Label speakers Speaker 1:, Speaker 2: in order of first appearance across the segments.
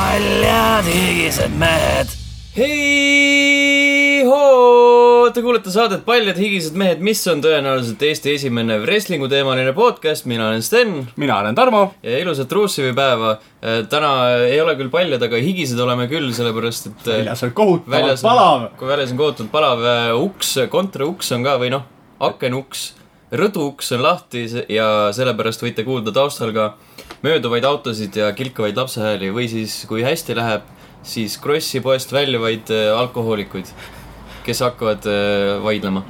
Speaker 1: paljad higised mehed.
Speaker 2: hei hoo, te kuulete saadet Paljad higised mehed, mis on tõenäoliselt Eesti esimene wrestling'u teemaline podcast, mina olen Sten
Speaker 3: mina olen Tarmo.
Speaker 2: ja ilusat Ruussivi päeva. täna ei ole küll paljad, aga higised oleme küll, sellepärast et
Speaker 3: väljas on kohutavalt
Speaker 2: väljas
Speaker 3: palav.
Speaker 2: kui väljas on kohutavalt palav, uks, kontrauks on ka või noh, akenuks, rõduuks on lahti ja sellepärast võite kuulda taustal ka mööduvaid autosid ja kilkavaid lapsehääli või siis, kui hästi läheb, siis Krossi poest väljuvaid äh, alkohoolikuid, kes hakkavad äh, vaidlema.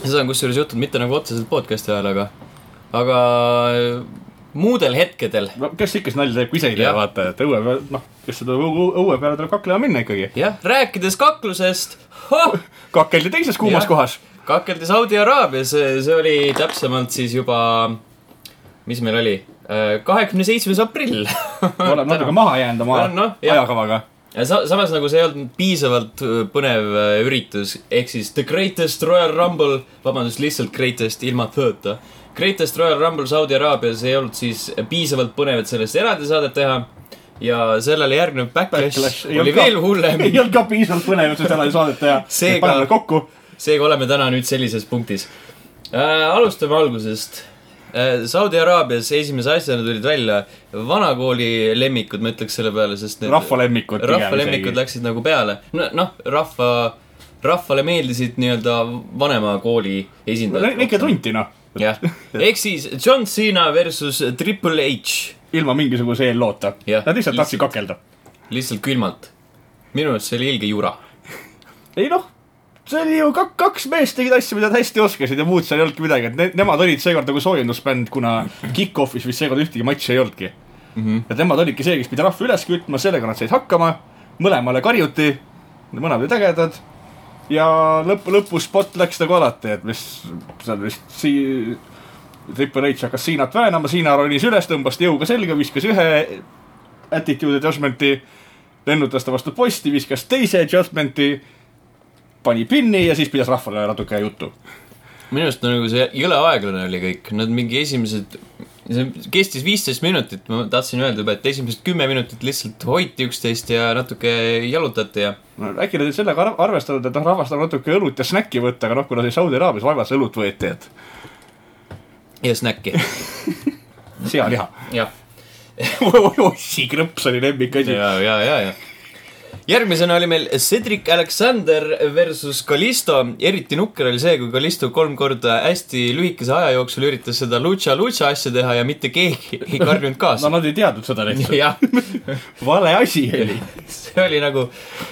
Speaker 2: seda on kusjuures juhtunud mitte nagu otseselt podcast'i ajal, aga, aga äh, muudel hetkedel
Speaker 3: no kes ikka siis nalja teeb, kui ise ei tea, vaata, et õue peal, noh, kes seda õue peale tuleb kaklema minna ikkagi.
Speaker 2: jah, rääkides kaklusest,
Speaker 3: kakeldi teises kuumas
Speaker 2: Jah.
Speaker 3: kohas.
Speaker 2: kakeldi Saudi Araabias, see oli täpsemalt siis juba, mis meil oli, kahekümne seitsmes aprill.
Speaker 3: oleme natuke maha jäänud oma
Speaker 2: jah.
Speaker 3: ajakavaga.
Speaker 2: ja sa-, samas nagu see ei olnud piisavalt äh, põnev äh, üritus, ehk siis The Greatest Royal Rumble, vabandust, lihtsalt Greatest ilma th-ta. Greatest Royal Rumble Saudi Araabias ei olnud siis piisavalt põnev, et sellest eraldi saadet teha. ja sellele järgnev Backlash,
Speaker 3: Backlash ei
Speaker 2: oli
Speaker 3: ka-
Speaker 2: veel hullem.
Speaker 3: ei olnud ka piisavalt põnev, et seda saadet teha.
Speaker 2: Seega-
Speaker 3: paneme kokku.
Speaker 2: seega oleme täna nüüd sellises punktis äh,. alustame algusest äh,. Saudi Araabias esimese asjana tulid välja vanakooli lemmikud, ma ütleks selle peale, sest need
Speaker 3: rahvalemmikud.
Speaker 2: rahvalemmikud. läksid nagu peale. no, noh, rahva, rahvale meeldisid nii-öelda vanema kooli esindajad.
Speaker 3: väike tunti noh,
Speaker 2: jah, ehk siis John Cena versus Triple H,
Speaker 3: ilma mingisuguse eelloota.
Speaker 2: Jah,
Speaker 3: Nad lihtsalt tahtsid kakelda.
Speaker 2: lihtsalt külmalt. minu arust see oli ilge jura.
Speaker 3: ei noh, see oli ju kak-, kaks meest tegid asju, mida nad hästi oskasid ja muud seal ei olnudki midagi, et ne-, nemad olid seekord nagu soojendusbänd, kuna kick-off'is vist seekord ühtegi matši ei olnudki mm. -hmm. et nemad olidki see, kes pidi rahva üles kütma, sellega nad said hakkama, mõlemale karjuti, mõlemad olid ägedad ja lõpp, lõpus spot läks nagu alati, et mis seal vist sii-, Triple H hakkas Siinat väänama, Siina ronis üles, tõmbas ta jõuga selga, viskas ühe attitude adjustment'i, lennutas ta vastu posti, viskas teise adjustment'i pani pinni ja siis pidas rahvale natuke juttu.
Speaker 2: minu arust nagu see jõle aeglane oli kõik, nad mingi esimesed, see kestis viisteist minutit, ma tahtsin öelda juba, et esimesed kümme minutit lihtsalt hoiti üksteist ja natuke jalutati ja
Speaker 3: no äkki nad olid sellega ar- arvestanud, et noh, rahvas tahab natuke õlut ja snäkki võtta, aga noh, kuna siis Saudi Araabias vaevalt see õlut võeti, et
Speaker 2: ja snäkki,
Speaker 3: sealiha.
Speaker 2: jah.
Speaker 3: ossikrõps oli lemmikasi.
Speaker 2: ja, ja, ja, ja järgmisena oli meil Cedric Alexander versus Kalisto, eriti nukker oli see, kui Kalisto kolm korda hästi lühikese aja jooksul üritas seda lucha lucha asja teha ja mitte keegi ei karjunud
Speaker 3: no
Speaker 2: kaasa.
Speaker 3: nad ei teadnud seda lihtsalt. vale asi oli.
Speaker 2: see oli nagu,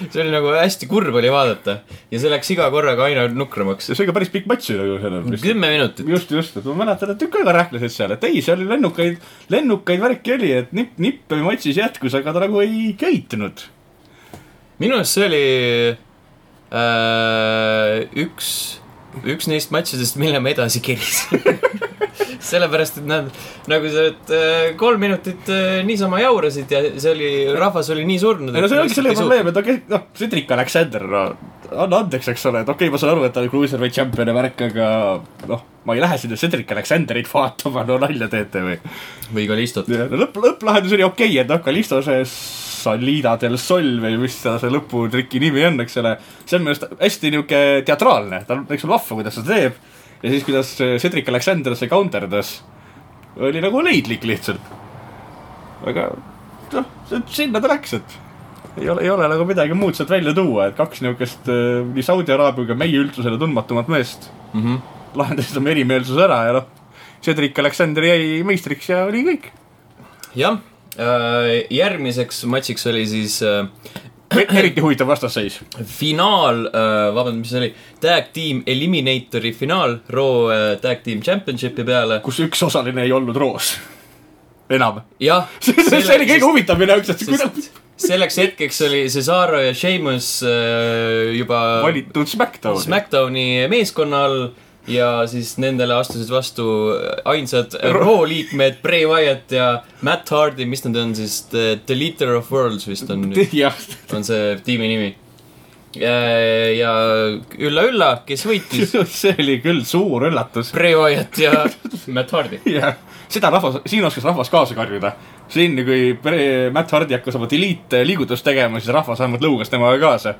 Speaker 2: see oli nagu hästi kurb oli vaadata ja see läks iga korraga aina nukramaks.
Speaker 3: see oli ka päris pikk matš ju nagu sellel.
Speaker 2: kümme minutit.
Speaker 3: just, just, et ma mäletan, et tükk aega rähklesid seal, et ei, seal oli lennukaid, lennukaid värki oli, et nipp, nippe matšis jätkus, aga ta nagu ei köitunud.
Speaker 2: Minu arust see oli äh, üks, üks neist matšidest, mille ma edasi kerisin. sellepärast, et nad nagu see, et äh, kolm minutit äh, niisama jaurasid ja see oli, rahvas oli nii surnud.
Speaker 3: ei no see oligi sellega probleem, et okei, noh, Cedric Alexander, no anna andeks, eks ole, et okei okay,, ma saan aru, et ta on Cruiserweight champion ja värk, aga noh, ma ei lähe sinna Cedric Alexanderit vaatama, no nalja teete või?
Speaker 2: või Kalistot.
Speaker 3: lõpp, lõpplahendus oli okei okay,, et noh, Kalisto see Salida del Sol või mis ta see lõputriki nimi on, eks ole, see on minu arust hästi niisugune teatraalne, ta on, eks ole vahva, kuidas ta teeb ja siis, kuidas Cedric Alexander see counterdas, oli nagu leidlik lihtsalt. aga noh, sinna ta läks, et ei ole, ei ole nagu midagi muud sealt välja tuua, et kaks niisugust äh, nii Saudi Araabia kui meie üldsusele tundmatumat meest
Speaker 2: Mm -hmm.
Speaker 3: lahendasid oma erimeelsuse ära ja noh, Cedric Alexander jäi meistriks ja oli kõik.
Speaker 2: jah, järgmiseks matšiks oli siis äh,
Speaker 3: eriti huvitav vastasseis.
Speaker 2: finaal, vabandust, mis see oli, Tag Team Eliminatori finaal Raw äh, Tag Team Championshipi peale.
Speaker 3: kus üks osaline ei olnud roos. enam.
Speaker 2: jah.
Speaker 3: see oli kõige huvitavam minu jaoks, et kuidas
Speaker 2: selleks hetkeks oli Cesaro ja Sheamus äh, juba
Speaker 3: valitud SmackDowni.
Speaker 2: SmackDowni meeskonna all ja siis nendele astusid vastu ainsad Raw liikmed Bray Wyatt ja Matt Hardy, mis nad on siis, The Leader of Worlds vist on, on see tiimi nimi. ja ülla-ülla, kes võitis?
Speaker 3: see oli küll suur üllatus.
Speaker 2: Bray Wyatt ja Matt Hardy.
Speaker 3: jah, seda rahvas, siin oskas rahvas kaasa karjuda. siin, kui Matt Hardy hakkas oma delete liigutust tegema, siis rahvas vähemalt lõugas temaga kaasa.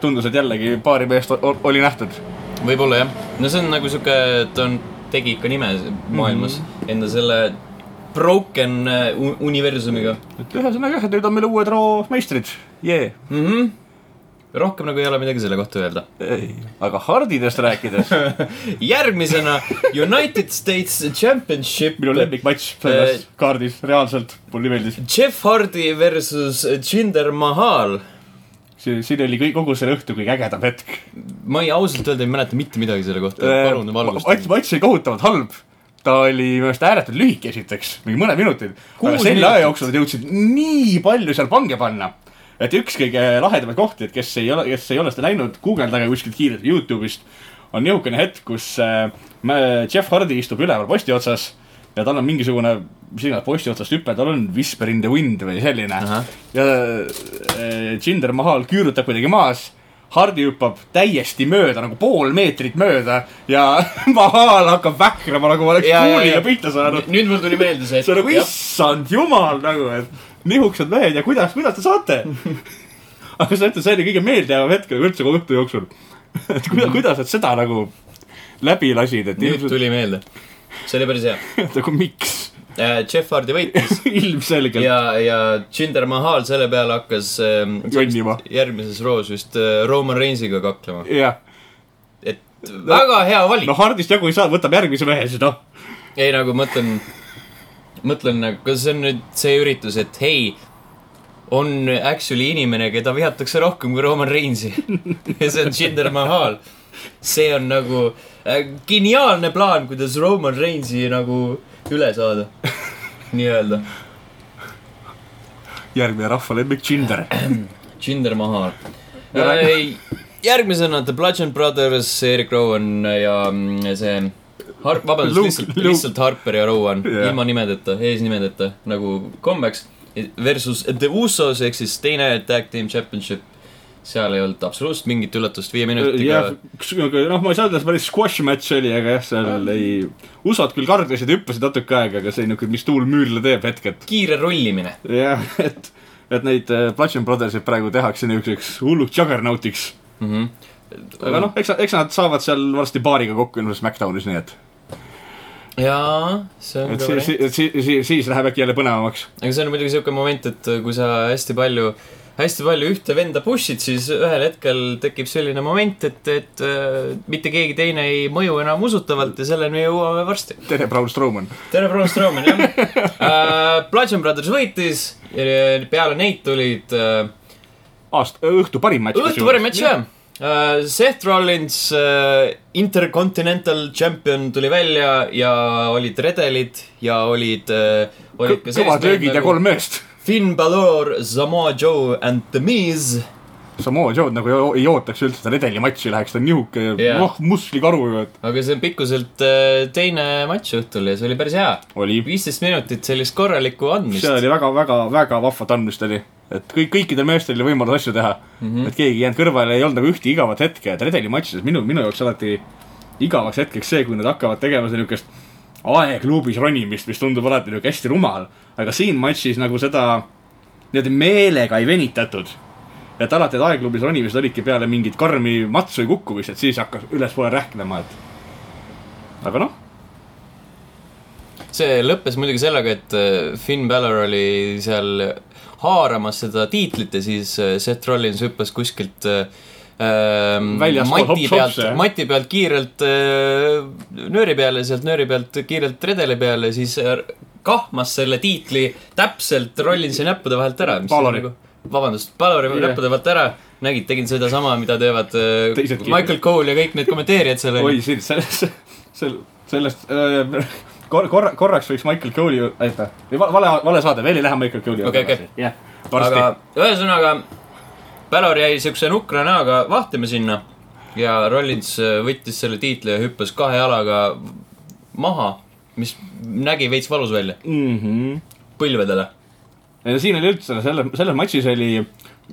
Speaker 3: tundus, et jällegi paari meest oli nähtud.
Speaker 2: Võib-olla jah, no see on nagu sihuke, ta on, tegi ikka nime maailmas mm -hmm. enda selle broken äh, universumiga
Speaker 3: et ühesõnaga jah, nüüd on meil uued Raw meistrid, jee.
Speaker 2: mm. -hmm. rohkem nagu ei ole midagi selle kohta öelda.
Speaker 3: aga Hardidest rääkides,
Speaker 2: järgmisena United States Championship.
Speaker 3: minu lemmikmatš selles kaardis, reaalselt, mulle meeldis.
Speaker 2: Jeff Hardy versus Jinder Mahal.
Speaker 3: siin, siin oli kõik, kogu selle õhtu kõige ägedam hetk.
Speaker 2: ma ei, ausalt öelda ei mäleta mitte midagi selle kohta, palun
Speaker 3: matš,
Speaker 2: valgusta.
Speaker 3: matš oli kohutavalt halb. ta oli minu arust ääretult lühike esiteks, mingi mõned minutid. aga selle aja jooksul nad jõudsid nii palju seal pange panna. et üks kõige lahedamaid kohti, et kes ei ole, kes ei ole seda näinud, guugeldage kuskilt kiirelt Youtube'ist. on nihukene hetk, kus äh, Jeff Hardy istub üleval posti otsas ja tal on mingisugune, mis iganes posti otsast hüpe, tal on Whisper in the wind või selline
Speaker 2: Ahah..
Speaker 3: ja äh, Jinder Mahal küürutab kuidagi maas. Hardi hüppab täiesti mööda, nagu pool meetrit mööda ja Mahal hakkab vähkrama, nagu oleks kuuliga pihta saanud.
Speaker 2: nüüd mul tuli meelde see.
Speaker 3: see on nagu issand jumal nagu, et nihukesed mehed ja kuidas, kuidas te saate? aga sa ütled, see oli kõige meeldejäävam hetk nagu üldse kogu õhtu jooksul. et kuidas, kuidas nad seda nagu läbi lasid, et
Speaker 2: nüüd
Speaker 3: ilmselt
Speaker 2: tuli meelde. See oli päris hea.
Speaker 3: nagu miks?
Speaker 2: Jeff Hardy võitis
Speaker 3: ilmselgelt.
Speaker 2: ja, ja Jinder Mahal selle peale hakkas ähm,
Speaker 3: Jonnima.
Speaker 2: järgmises roos vist äh, Roman Reins'iga kaklema.
Speaker 3: jah,
Speaker 2: et väga hea valik
Speaker 3: no Hardist jagu ei saa, võtab järgmise mehe siis noh.
Speaker 2: ei nagu mõtlen, mõtlen nagu, kas see on nüüd see üritus, et hei, on actually inimene, keda vihatakse rohkem kui Roman Reinsi ja see on Jinder Mahal. see on nagu äh, geniaalne plaan, kuidas Roman Reinsi nagu üle saada, nii-öelda.
Speaker 3: järgmine rahva lemmik Jinder.
Speaker 2: Jinder
Speaker 3: räägi-
Speaker 2: äh,. järgmisena The Bludgeon Brothers, Erik Rowan ja mm, see Har-, vabandust, lihtsalt, lihtsalt Harper ja Rowan yeah. ilma nimedeta, eesnimedeta nagu kombeks. Versus The Usos ehk siis teine tag team championship. Seal ei olnud absoluutselt mingit üllatust viie minutiga
Speaker 3: jah, noh, ma ei saa öelda, see päris squash match oli, aga jah, seal ei, USA-d küll kardisid hüppasid natuke aega, aga see niuke, mis tuul müürile teeb hetk, et
Speaker 2: kiire rollimine.
Speaker 3: jah, et, et neid äh, Bludgeon Brothersid praegu tehakse niisuguseks hulluks juggernautiks.
Speaker 2: Mm -hmm.
Speaker 3: aga noh, eks, eks nad saavad seal varsti paariga kokku ilmselt SmackDownis, nii et,
Speaker 2: jaa, see on
Speaker 3: et
Speaker 2: ka
Speaker 3: siis,
Speaker 2: variant.
Speaker 3: siis, siis, siis läheb äkki jälle põnevamaks.
Speaker 2: aga see on muidugi siuke moment, et kui sa hästi palju, hästi palju ühte venda push'id, siis ühel hetkel tekib selline moment, et, et äh, mitte keegi teine ei mõju enam usutavalt ja selleni jõuame varsti.
Speaker 3: tere, Braun Strowman.
Speaker 2: tere, Braun Strowman, jah uh. Bludgeon Brothers võitis, peale neid tulid uh,
Speaker 3: aasta, õhtu parim matš.
Speaker 2: õhtu parim matš jah uh,. Seth Rollins uh,, Intercontinental Champion tuli välja ja olid redelid ja olid uh,, olid ka
Speaker 3: kõvad löögid ja kolm meest.
Speaker 2: Finn Balor, Samoa Joe and The Miz.
Speaker 3: Samoa Joe'd nagu ei, ootaks üldse seda redeli matši läheks, ta on nihuke
Speaker 2: Jah.
Speaker 3: oh, muslikaru ju, et
Speaker 2: aga see on pikkuselt uh, teine matš õhtul ja see oli päris hea. viisteist minutit sellist korralikku andmist
Speaker 3: seal. oli väga, väga, väga vahvat andmist oli. et kõik, kõikidel meestel oli võimalus asju teha mm. -hmm. et keegi ei jäänud kõrvale, ei olnud nagu ühte igavat hetke, et redeli matšides minu, minu jaoks alati igavaks hetkeks see, kui nad hakkavad tegema niisugust aegluubis ronimist, mis tundub alati niisugune hästi rumal. aga siin matšis nagu seda niimoodi meelega ei venitatud. et alati need aegluubis ronimised olidki peale mingit karmi matsu või kukkumist, et siis hakkas ülespoole rähklema, et aga noh,
Speaker 2: see lõppes muidugi sellega, et äh, Finn Balor oli seal haaramas seda tiitlit ja siis äh, Seth Rollins hüppas kuskilt äh, mati
Speaker 3: hops-hops,
Speaker 2: pealt mati pealt kiirelt äh, nööri peale, sealt nööri pealt kiirelt redeli peale, siis äh, kahmas selle tiitli täpselt Rollinsi näppude vahelt ära.
Speaker 3: Balori.
Speaker 2: vabandust, Balori
Speaker 3: Jah.
Speaker 2: näppude vahelt ära, nägid, tegin sedasama, mida teevad äh,
Speaker 3: Teisedki.
Speaker 2: Michael Cole ja kõik need kommenteerijad seal.
Speaker 3: oi, siin, sellest, sel-, sellest äh, kor-, korra, korraks võiks Michael Cole'i, oota, vale, vale saade, veel ei lähe Michael Cole'i
Speaker 2: Okei, okei.
Speaker 3: varsti
Speaker 2: aga ühesõnaga, Balor jäi siukse nukra näoga vahtima sinna ja Rollins äh, võttis selle tiitli ja hüppas kahe jalaga maha, mis nägi veits valus välja,
Speaker 3: mm. -hmm.
Speaker 2: põlvedele.
Speaker 3: ja siin oli üldse selle, selles matšis oli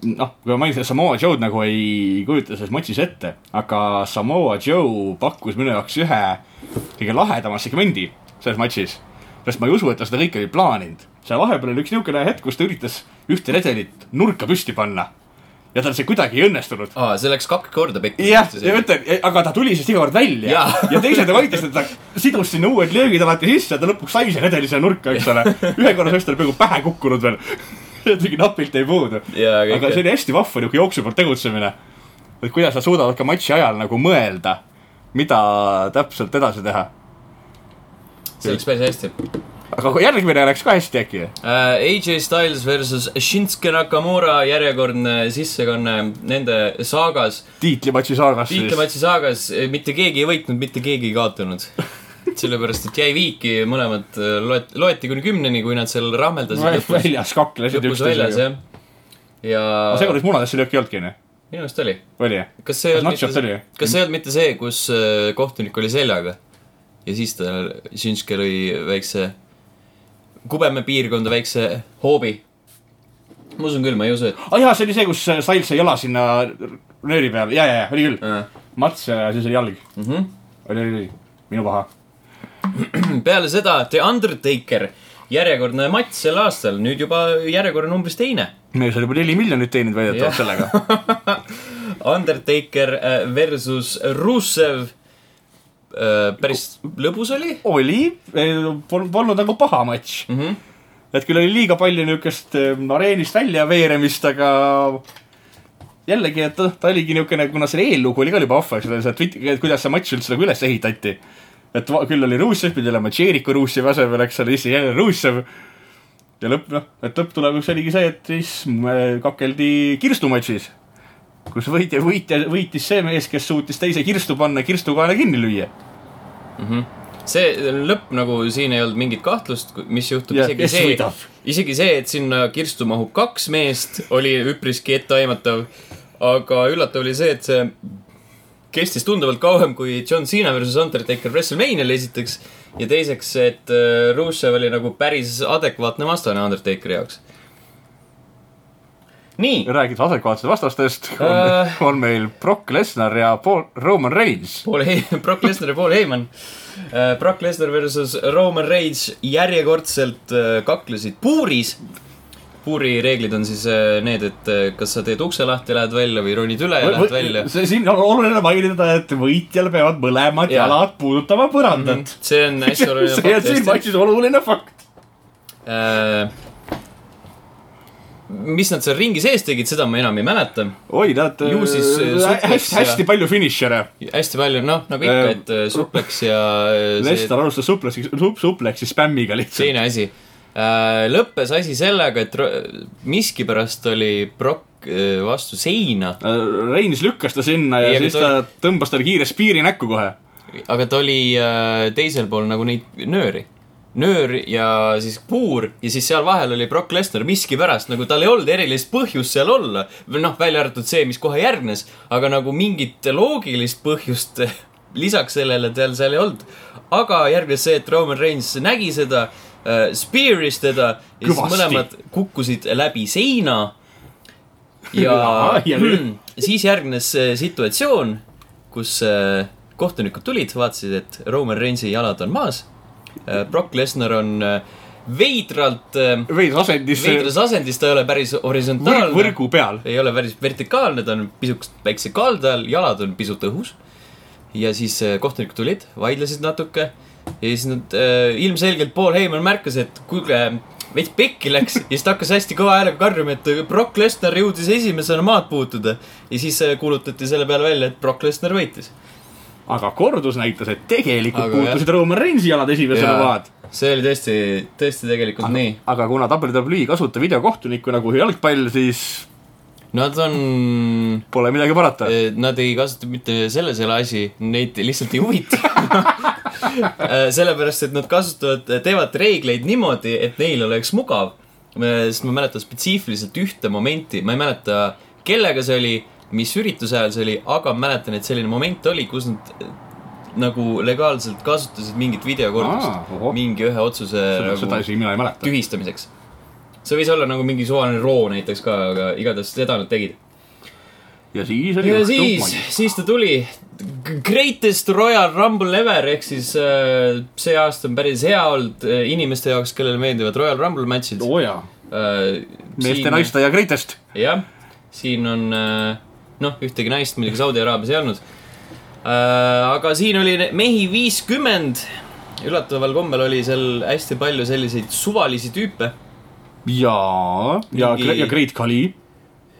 Speaker 3: noh, kui ma mainisin, Samoa Joe'd nagu ei kujuta selles matšis ette, aga Samoa Joe pakkus minu jaoks ühe kõige lahedama segmendi selles matšis. sest ma ei usu, et ta seda kõike oli plaaninud. seal vahepeal oli üks niisugune hetk, kus ta üritas ühte redelit nurka püsti panna. Ja tal see kuidagi ei õnnestunud.
Speaker 2: aa, see läks kaks korda pekki.
Speaker 3: jah, ja ma ütlen, aga ta tuli siis iga kord välja ja, ja teised et ta sidus sinna uued löögid alati sisse ja ta lõpuks sai see redeli sinna nurka, eks ole. ühe korra sellest oli peaaegu pähe kukkunud veel. tegi napilt ei puudu. Aga see oli hästi vahva niisugune jooksu pealt tegutsemine. et kuidas nad suudavad ka matši ajal nagu mõelda, mida täpselt edasi teha.
Speaker 2: see läks päris hästi
Speaker 3: aga järgmine läks ka hästi äkki?
Speaker 2: uh,. AJ Styles versus Shinsuke Nakamura, järjekordne sissekanne nende saagas.
Speaker 3: tiitlimatši saagas
Speaker 2: tiitlimatši saagas mitte keegi ei võitnud, mitte keegi ei kaotanud. sellepärast, et jäi viiki, mõlemad äh, loet-, loeti kuni kümneni, kui nad seal rahmeldasid
Speaker 3: väljas kaklesid
Speaker 2: jah. ja
Speaker 3: seekord vist munadesse lööki ei olnudki, onju?
Speaker 2: minu arust oli.
Speaker 3: oli jah?
Speaker 2: kas see ei olnud mitte, kas see ei olnud mitte see, kus äh, kohtunik oli seljaga ja siis ta, Shinsuke lõi väikse, kubeme piirkonda väikse hoobi. ma usun küll, ma ei usu, et
Speaker 3: aa jaa, see oli see, kus Styles sai jala sinna nööri peale, ja, ja, ja oli küll.
Speaker 2: äh,
Speaker 3: mats ja siis oli jalg.
Speaker 2: mm. -hmm.
Speaker 3: oli, oli, oli, minu paha.
Speaker 2: peale seda The Undertaker, järjekordne matš sel aastal, nüüd juba järjekorranumbris teine.
Speaker 3: mees oli juba neli miljonit teeninud väidetavalt sellega.
Speaker 2: Undertaker äh, versus Rusev. Päris lõbus oli
Speaker 3: oli, polnud, nagu paha matš.
Speaker 2: mm. -hmm.
Speaker 3: et küll oli liiga palju niisugust äh, areenist välja veeremist, aga jällegi, et ta, ta oligi niisugune, kuna selle eellugu oli ka juba vahva, eks ole, see tweet, kuidas see matš üldse nagu üles ehitati. et küll oli Russev, pidi olema Jericho Russevi asemel, eks ole, siis jälle Russev. ja lõpp, noh, et lõpptulemus oligi see, et siis äh, kakeldi kirstumatšis. kus võitja, võitja, võitis see mees, kes suutis teise kirstu panna, kirstukaela kinni lüüa.
Speaker 2: See lõpp nagu siin ei olnud mingit kahtlust, mis juhtub
Speaker 3: Jah,
Speaker 2: isegi see isegi see, et sinna kirstu mahub kaks meest, oli üpriski etteaimatav. aga üllatav oli see, et see kestis tunduvalt kauem kui John Cena versus Undertaker WrestleManial esiteks. ja teiseks, et äh, Rusev oli nagu päris adekvaatne vastane Undertakeri jaoks. nii,
Speaker 3: räägid adekvaatsest vastastest on,
Speaker 2: Äh.
Speaker 3: on meil Brock Lesnar ja Paul Roman Reigns.
Speaker 2: Paul Hey-, Brock Lesnar ja Paul Heyman. Brock Lesnar versus Roman Reigns järjekordselt äh, kaklesid puuris. puuri reeglid on siis äh, need, et äh, kas sa teed ukse lahti ja lähed välja või ronid üle ja lähed välja.
Speaker 3: see siin on oluline mainida, et võitjal peavad mõlemad
Speaker 2: Jaa.
Speaker 3: jalad puudutama põrandat.
Speaker 2: see on hästi oluline
Speaker 3: see on siin
Speaker 2: fakt.
Speaker 3: matšis oluline fakt.
Speaker 2: Mis nad seal ringi sees tegid, seda ma enam ei mäleta.
Speaker 3: oi, nad
Speaker 2: Ju siis, äh,
Speaker 3: hästi, hästi palju finišere.
Speaker 2: hästi palju, noh, nagu ikka,
Speaker 3: Äh,
Speaker 2: et äh, supleks ja äh,
Speaker 3: Lesnar alustas supleksi, supleksi spämmiga lihtsalt.
Speaker 2: teine asi. lõppes asi sellega, et miskipärast oli Brock äh, vastu seina,
Speaker 3: Reins lükkas ta sinna ja, ja siis
Speaker 2: ta
Speaker 3: ta tõmbas talle kiire spiiri näkku kohe.
Speaker 2: aga ta oli äh, teisel pool nagu neid nööri. Nöör ja siis puur ja siis seal vahel oli Brock Lesnar miskipärast nagu tal ei olnud erilist põhjust seal olla. või noh, välja arvatud see, mis kohe järgnes, aga nagu mingit loogilist põhjust lisaks sellele tal seal ei olnud. aga järgnes see, et Roman Reigns nägi seda äh,, spear'is teda ja siis
Speaker 3: Kõvasti.
Speaker 2: mõlemad kukkusid läbi seina. ja
Speaker 3: ja nüüd?
Speaker 2: siis järgnes äh, situatsioon, kus äh, kohtunikud tulid, vaatasid, et Roman Reigns'i jalad on maas. Brock Lesnar on äh, veidralt,
Speaker 3: veits asendis
Speaker 2: veidras asendis, ta ei ole päris horisontaalne.
Speaker 3: võrgu peal.
Speaker 2: ei ole päris vertikaalne, ta on pisut väikse kalda all, jalad on pisut õhus. ja siis kohtunikud tulid, vaidlesid natuke ja siis nad äh,, ilmselgelt Paul Heyman märkas, et kuulge, veits pekki läks ja siis ta hakkas hästi kõva häälega karjuma, et Brock Lesnar jõudis esimesena maad puutuda. ja siis kuulutati selle peale välja, et Brock Lesnar võitis.
Speaker 3: Aga kordus näitas, et tegelikult
Speaker 2: Aga
Speaker 3: puutusid Roman Reigns'i jalad esimesena maad.
Speaker 2: see oli tõesti, tõesti tegelikult nii.
Speaker 3: aga kuna WWE ei kasuta videokohtunikku nagu jalgpall, siis
Speaker 2: Nad on
Speaker 3: pole midagi parata.
Speaker 2: Eh, Nad ei kasuta mitte selles ei ole asi, neid lihtsalt ei huvita. sellepärast, et nad kasutavad, teevad reegleid niimoodi, et neil oleks mugav. sest ma mäletan spetsiifiliselt ühte momenti, ma ei mäleta, kellega see oli, mis ürituse ajal see oli, aga mäletan, et selline moment oli, kus nad eh, nagu legaalselt kasutasid mingit videokorpust
Speaker 3: Aa, ohoh.
Speaker 2: mingi ühe otsuse
Speaker 3: seda, seda
Speaker 2: nagu
Speaker 3: isegi mina ei mäleta.
Speaker 2: tühistamiseks. see võis olla nagu mingi suvaline roo näiteks ka, aga igatahes seda nad tegid.
Speaker 3: ja siis oli
Speaker 2: ja siis siis ta tuli. Greatest Royal Rumble ever ehk siis äh, see aasta on päris hea olnud äh, inimeste jaoks, kellele meeldivad Royal Rumble matšid
Speaker 3: oo jaa,
Speaker 2: äh,.
Speaker 3: meeste, naiste ja greatest.
Speaker 2: jah, siin on äh, noh, ühtegi naist muidugi Saudi Araabias ei olnud äh,. aga siin oli mehi viiskümmend. üllataval kombel oli seal hästi palju selliseid suvalisi tüüpe
Speaker 3: jaa, ja
Speaker 2: Mingi-,
Speaker 3: ja Great Khali.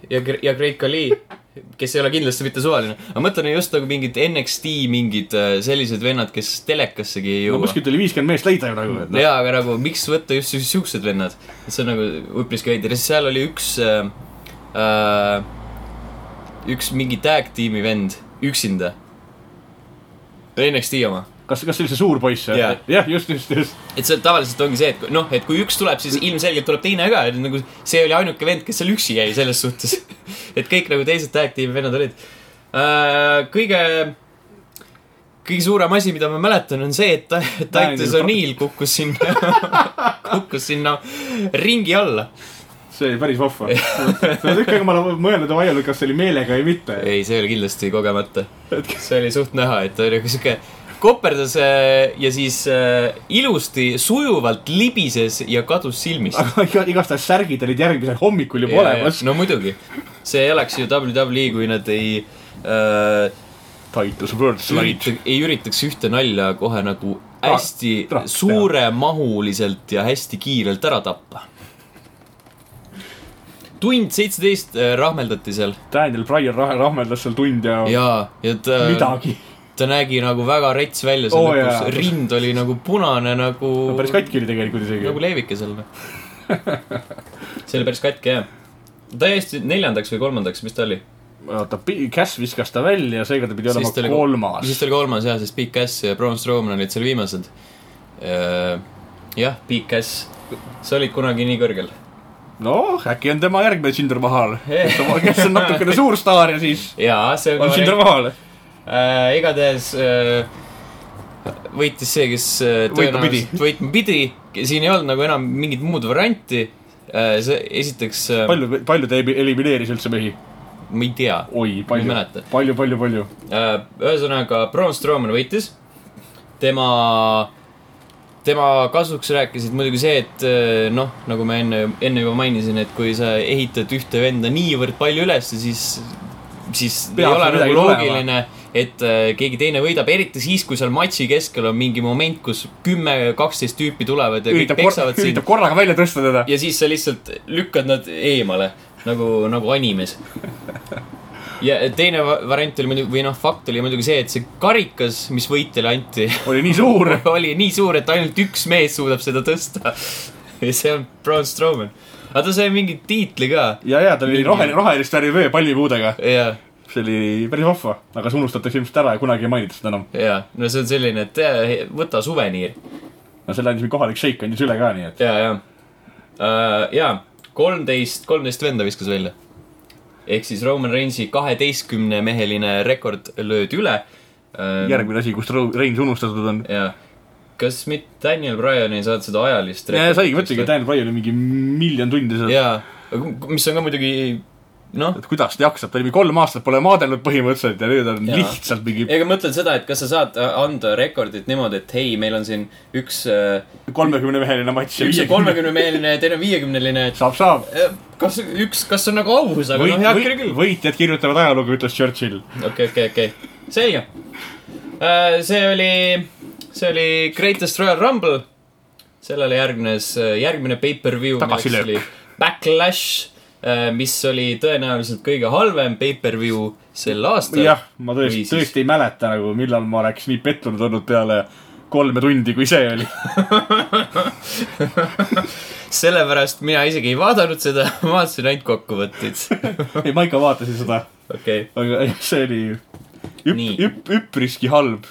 Speaker 2: ja, ja Great Khali, kes ei ole kindlasti mitte suvaline. aga mõtlen just nagu mingid NXT mingid äh, sellised vennad, kes telekassegi ei
Speaker 3: no
Speaker 2: jõua.
Speaker 3: kuskilt oli viiskümmend meest leida ju nagu, noh.
Speaker 2: jaa, aga nagu miks võtta just siuksed vennad, et see on nagu üpriski ja siis seal oli üks äh,, äh, üks mingi tag tiimi vend üksinda. NXT oma,
Speaker 3: kas, kas see oli see suur poiss?
Speaker 2: Jaa.
Speaker 3: jah, just, just, just.
Speaker 2: et see tavaliselt ongi see, et kui- noh, et kui üks tuleb, siis ilmselgelt tuleb teine ka, et nagu see oli ainuke vend, kes seal üksi jäi selles suhtes. et kõik nagu teised tag tiimi vennad olid äh,. kõige, kõige suurem asi, mida ma mäletan, on see, et Titus O'Neill kukkus sinna, kukkus sinna ringi alla.
Speaker 3: See oli päris vahva. tükk aega ma olen mõelnud ja vaielnud, kas see oli meelega või mitte.
Speaker 2: ei, see oli kindlasti kogemata. see oli suht näha, et ta oli nagu sihuke koperdas äh, ja siis äh, ilusti, sujuvalt libises ja kadus silmist.
Speaker 3: aga iga- igastahes särgid olid järgmisel hommikul juba olemas.
Speaker 2: no muidugi, see ei oleks ju WWE, kui nad ei äh,
Speaker 3: Titus World Slide.
Speaker 2: ei üritaks ühte nalja kohe nagu hästi
Speaker 3: teha.
Speaker 2: suuremahuliselt ja hästi kiirelt ära tappa. Tund seitseteist äh, rahmeldati seal
Speaker 3: Daniel Bryan rah- rahmeldas seal tund ja, ja
Speaker 2: ja, ja ta,
Speaker 3: midagi.
Speaker 2: ta nägi nagu väga rets välja seal oh, lõpus
Speaker 3: jaa.,
Speaker 2: rind oli nagu punane nagu
Speaker 3: no päris katki oli tegelikult isegi
Speaker 2: nagu. leevike seal noh. see oli päris katki jah. täiesti neljandaks või kolmandaks, mis ta oli?
Speaker 3: oota, Cass viskas ta välja, seega ta pidi olema
Speaker 2: ta oli
Speaker 3: kolmas
Speaker 2: siis. ta oli kolmas jah, sest Big Cass ja Braun Strowman olid seal viimased. jah, Big Cass, sa olid kunagi nii kõrgel.
Speaker 3: noh, äkki on tema järgmine Jinder Mahal, kes on natukene suur staar ja siis
Speaker 2: jaa, see
Speaker 3: on Jinder Mahal.
Speaker 2: äh,. igatahes äh, võitis see, kes äh, tõenäoliselt võitma pidi. siin ei olnud nagu enam mingit muud varianti äh,. see esiteks äh,,
Speaker 3: palju, palju ta elimineeris üldse mehi?
Speaker 2: ma ei tea
Speaker 3: oi, palju palju, palju, palju.
Speaker 2: äh,. ühesõnaga, Braun Strowman võitis. tema, tema kasuks rääkisid muidugi see, et äh, noh, nagu ma enne, enne juba mainisin, et kui sa ehitad ühte venda niivõrd palju üles, siis, siis
Speaker 3: Peab
Speaker 2: ei ole nagu loogiline, et äh, keegi teine võidab, eriti siis, kui seal matši keskel on mingi moment, kus kümme, kaksteist tüüpi tulevad ja kõik
Speaker 3: üritab, kor
Speaker 2: peksavad sind
Speaker 3: üritab korraga välja tõsta teda.
Speaker 2: ja siis sa lihtsalt lükkad nad eemale nagu, nagu animes. ja teine va- variant oli muidugi, või noh, fakt oli muidugi see, et see karikas, mis võitjale anti,
Speaker 3: oli nii suur.
Speaker 2: oli nii suur, et ainult üks mees suudab seda tõsta. ja see on Braun Strowman. aga ta sai mingi tiitli ka.
Speaker 3: ja, ja ta oli roheline, rohelist värvi vöö palmipuudega.
Speaker 2: ja,
Speaker 3: see oli päris vahva, aga see unustatakse ilmselt ära ja kunagi ei mainita seda enam.
Speaker 2: ja, no see on selline, et võta suveniir.
Speaker 3: no selle andis mingi kohalik šeik andis üle ka, nii et.
Speaker 2: ja, ja uh,, ja kolmteist, kolmteist venda viskas välja. Ehk siis Roman Reinsi kaheteistkümne meheline rekord löödi üle uh,.
Speaker 3: järgmine asi, kust Reins unustatud on.
Speaker 2: ja, kas mitte Daniel Bryan ei saanud seda ajalist
Speaker 3: ja, ja saigi, mõtlesingi, et Daniel Bryan oli mingi miljon tundi seal.
Speaker 2: jaa, mis on ka muidugi noh,
Speaker 3: et kuidas ta jaksab, ta oli kolm aastat pole maadelnud põhimõtteliselt ja nüüd on
Speaker 2: Jaa.
Speaker 3: lihtsalt mingi
Speaker 2: ega mõtled seda, et kas sa saad äh, anda rekordit niimoodi, et hei, meil on siin üks,
Speaker 3: kolmekümne meheline matš.
Speaker 2: üks kolmekümnemeheline ja teine viiekümneline,
Speaker 3: saab, saab.
Speaker 2: äh, kas üks, kas on nagu aus, aga noh, heakene
Speaker 3: võit,
Speaker 2: küll.
Speaker 3: võitjad kirjutavad ajalugu, ütles Churchill.
Speaker 2: okei, okei, okei, selge. see oli, see oli Greatest Royal Rumble. sellele järgnes äh, järgmine pay-per-view, milleks oli Backlash, mis oli tõenäoliselt kõige halvem pay-per-view sel aastal.
Speaker 3: jah, ma tõesti
Speaker 2: siis-
Speaker 3: tõesti ei mäleta nagu, millal ma oleks nii pettunud olnud peale kolme tundi, kui see oli.
Speaker 2: sellepärast mina isegi ei vaadanud seda, ma vaatasin ainult kokkuvõtteid.
Speaker 3: ei, ma ikka vaatasin seda,
Speaker 2: okei,
Speaker 3: aga see oli üp-, üp-, üpriski halb.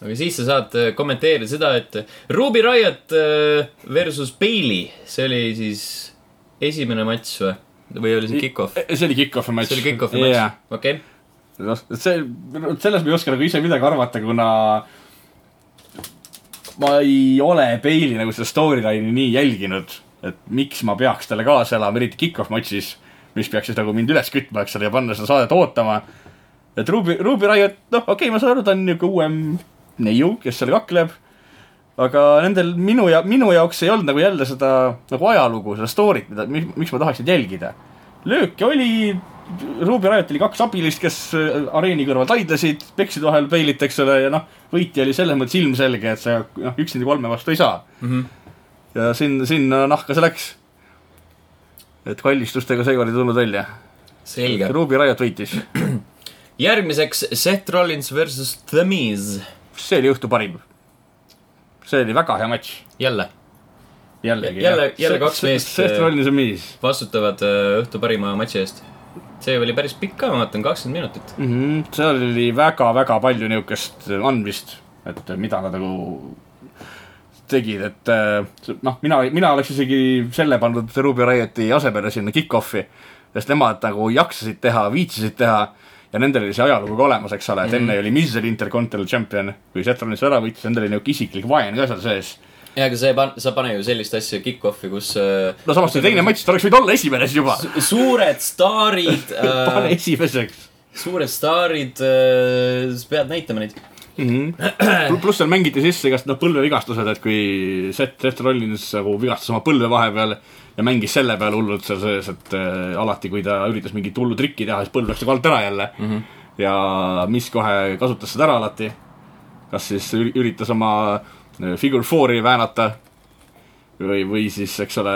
Speaker 2: aga siis sa saad äh, kommenteerida seda, et Ruby Riot äh, versus Bailey, see oli siis esimene matš või? Või oli see kick-off?
Speaker 3: see oli kick-off'i matš.
Speaker 2: see oli kick-off'i matš, okei.
Speaker 3: see, selles ma ei oska nagu ise midagi arvata, kuna ma ei ole Bailey nagu seda storyline'i nii jälginud, et miks ma peaks talle kaasa elama, eriti kick-off matšis. mis peaks siis nagu mind üles kütma, eks ole, ja panna seda saadet ootama. et Ruby, Ruby Riot, noh, okei okay,, ma saan aru, ta on niisugune uuem neiu, kes seal kakleb. Aga nendel minu ja minu jaoks ei olnud nagu jälle seda nagu ajalugu, seda story't, mida, miks ma tahaks neid jälgida. lööke oli, Ruby Riot oli kaks abilist, kes äh, areeni kõrval taidlesid, peksid vahel peilit, eks ole, ja noh, võitja oli selles mõttes ilmselge, et sa noh, üksinda kolme vastu ei saa
Speaker 2: mm. -hmm.
Speaker 3: ja sinna, sinna nahka see läks. et kallistustega seekord ei tulnud välja.
Speaker 2: selge.
Speaker 3: Ruby Riot võitis.
Speaker 2: järgmiseks Seth Rollins versus The Miz.
Speaker 3: see oli õhtu parim. See oli väga hea matš.
Speaker 2: jälle
Speaker 3: jällegi.
Speaker 2: Jälle- jälle kaks meest,
Speaker 3: Seth
Speaker 2: äh,
Speaker 3: ja Miz
Speaker 2: vastutavad äh, õhtu parima matši eest. see oli päris pikk ka, ma vaatan, kakskümmend minutit.
Speaker 3: mm. -hmm. seal oli väga-väga palju niisugust andmist, et mida nad nagu tegid, et äh, noh, mina, mina oleks isegi selle pannud Ruby Rioti asemele sinna kick-off'i, sest nemad nagu jaksasid teha, viitsisid teha ja nendel oli see ajalugu ka olemas, eks ole, et enne oli Miz oli Intercontinental Champion, kui Seth Rollins ära võitis, endal oli niisugune isiklik vaen ka seal sees.
Speaker 2: ja, aga sa ei pan-, sa pane ju sellist asja kick-off'i, kus äh,
Speaker 3: no samas see teine matš, ta oleks võinud olla esimene siis juba.
Speaker 2: su- suured staarid
Speaker 3: pane
Speaker 2: äh,,
Speaker 3: esimeseks
Speaker 2: suured staarid äh,, sa pead näitama neid.
Speaker 3: mm. -hmm. pluss seal mängiti sisse igast noh, põlvevigastused, et kui Seth, Seth Rollins nagu vigastas oma põlve vahepeal ja mängis selle peale hullult seal sees, et äh, alati, kui ta üritas mingit hullu trikki teha, siis põlv läks nagu alt ära jälle mm. -hmm. ja mis kohe kasutas seda ära alati. kas siis üri- üritas oma äh, figure four'i väänata või, või siis, eks ole,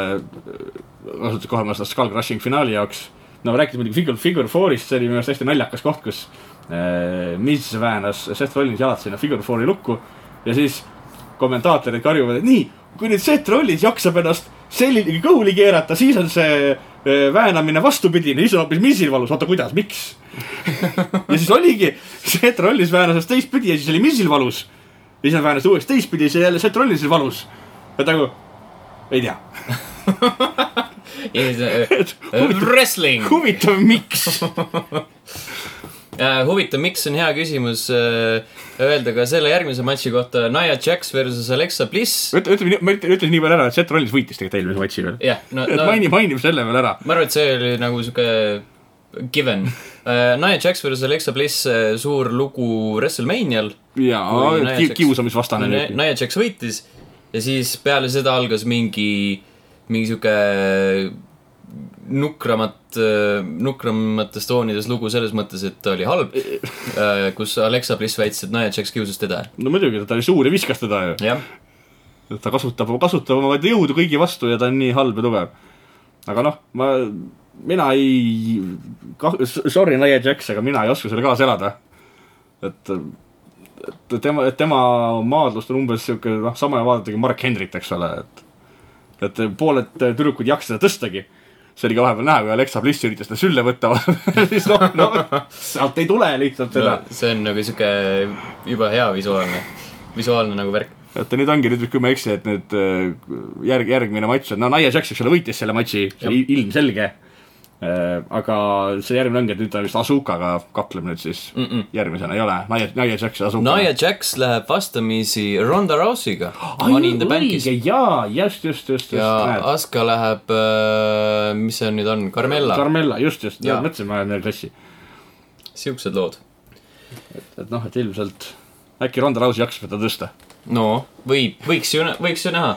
Speaker 3: kasutas kohe oma seda Skull Crushing finaali jaoks. no rääkides muidugi figure, figure four'ist, see oli minu arust hästi naljakas koht, kus äh, Miz väänas Seth Rollins jalad sinna figure four'i lukku ja siis kommentaatorid karjuvad, et nii, kui nüüd Seth Rollins jaksab ennast selline kõhuli keerata, siis on see äh, väänamine vastupidine, siis on hoopis Mizil valus, oota kuidas, miks? ja siis oligi, Seth Rollins väänas ennast teistpidi ja siis oli Mizil valus. ja siis nad väänasid uuesti teistpidi ja siis jälle Seth Rollinsil valus. et nagu, ei tea
Speaker 2: Wrestling.
Speaker 3: huvitav, miks?
Speaker 2: Äh, huvitav, miks on hea küsimus äh, öelda ka selle järgmise matši kohta Nia Jax versus Alexa Bliss.
Speaker 3: ütle, ütle, ma ütlen, nii palju ära, et Seth Rollins võitis tegelikult eelmise matši veel.
Speaker 2: jah, no, no
Speaker 3: maini, mainime selle veel ära.
Speaker 2: ma arvan, et see oli nagu sihuke given uh,. Nia Jax versus Alexa Bliss, suur lugu WrestleManial.
Speaker 3: jaa kiusamisvastane.
Speaker 2: Nia Jax võitis ja siis peale seda algas mingi, mingi sihuke nukramat, nukramates toonides lugu selles mõttes, et ta oli halb. kus Alexa Bliss väitis, et Nia Jax kiusas teda.
Speaker 3: no muidugi, ta oli suur ja viskas teda ju. ta kasutab, kasutab oma jõudu kõigi vastu ja ta on nii halb ja tugev. aga noh, ma, mina ei, sorry, Nia Jax, aga mina ei oska selle kaasa elada. et, et tema, tema maadlust on umbes sihuke, noh, sama vaadata kui Mark Hendrit, eks ole, et et pooled tüdrukud ei jaksa seda tõstagi. See oli ka vahepeal näha, kui Alexa Bliss üritas ta sülle võtta, siis noh, no sealt ei tule lihtsalt seda
Speaker 2: no,. see on nagu sihuke jube hea visuaalne, visuaalne nagu värk.
Speaker 3: et nüüd ongi nüüd, kui ma ei eksi, et nüüd äh, järg, järgmine matš on, no Nia Jax, eks ole, võitis selle matši, see oli ilmselge. Aga see järgmine ongi, et nüüd ta vist Asukaga kakleb nüüd siis mm. -mm. järgmisena ei ole, Nia, Nia Jax ja Asuka.
Speaker 2: Nia Jax läheb vastamisi Ronda Rousey'ga
Speaker 3: jaa, just, just, just, just,
Speaker 2: ja. Aska läheb, mis see nüüd on, Carmella,
Speaker 3: Carmella, just, just, mõtlesin, ma olen veel klassi.
Speaker 2: siuksed lood.
Speaker 3: et noh, et ilmselt äkki Ronda Rousey jaksab seda tõsta.
Speaker 2: no võib, võiks ju, võiks ju näha.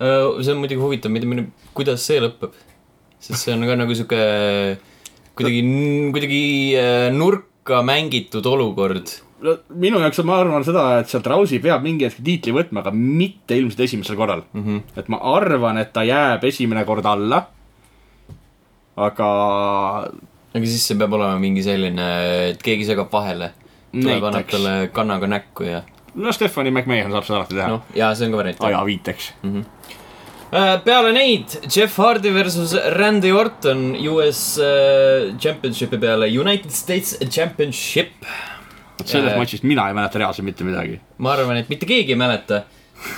Speaker 2: see on muidugi huvitav, mida, kuidas see lõpeb. Sest see on ka nagu sihuke kuidagi, kuidagi äh, nurka mängitud olukord.
Speaker 3: no minu jaoks on, ma arvan seda, et sealt Rousey peab mingi hetk tiitli võtma, aga mitte ilmselt esimesel korral mm. -hmm. et ma arvan, et ta jääb esimene kord alla. aga
Speaker 2: aga siis see peab olema mingi selline, et keegi segab vahele. tuleb, annab talle kannaga näkku ja
Speaker 3: no Stephanie McMahon saab seda alati teha no..
Speaker 2: noh, ja see on ka variant.
Speaker 3: aja viiteks.
Speaker 2: Äh, peale neid Jeff Hardy versus Randy Orton US äh, Championshipi peale United States Championship.
Speaker 3: sellest
Speaker 2: Äh.
Speaker 3: matšist mina ei mäleta reaalselt mitte midagi.
Speaker 2: ma arvan, et mitte keegi ei mäleta.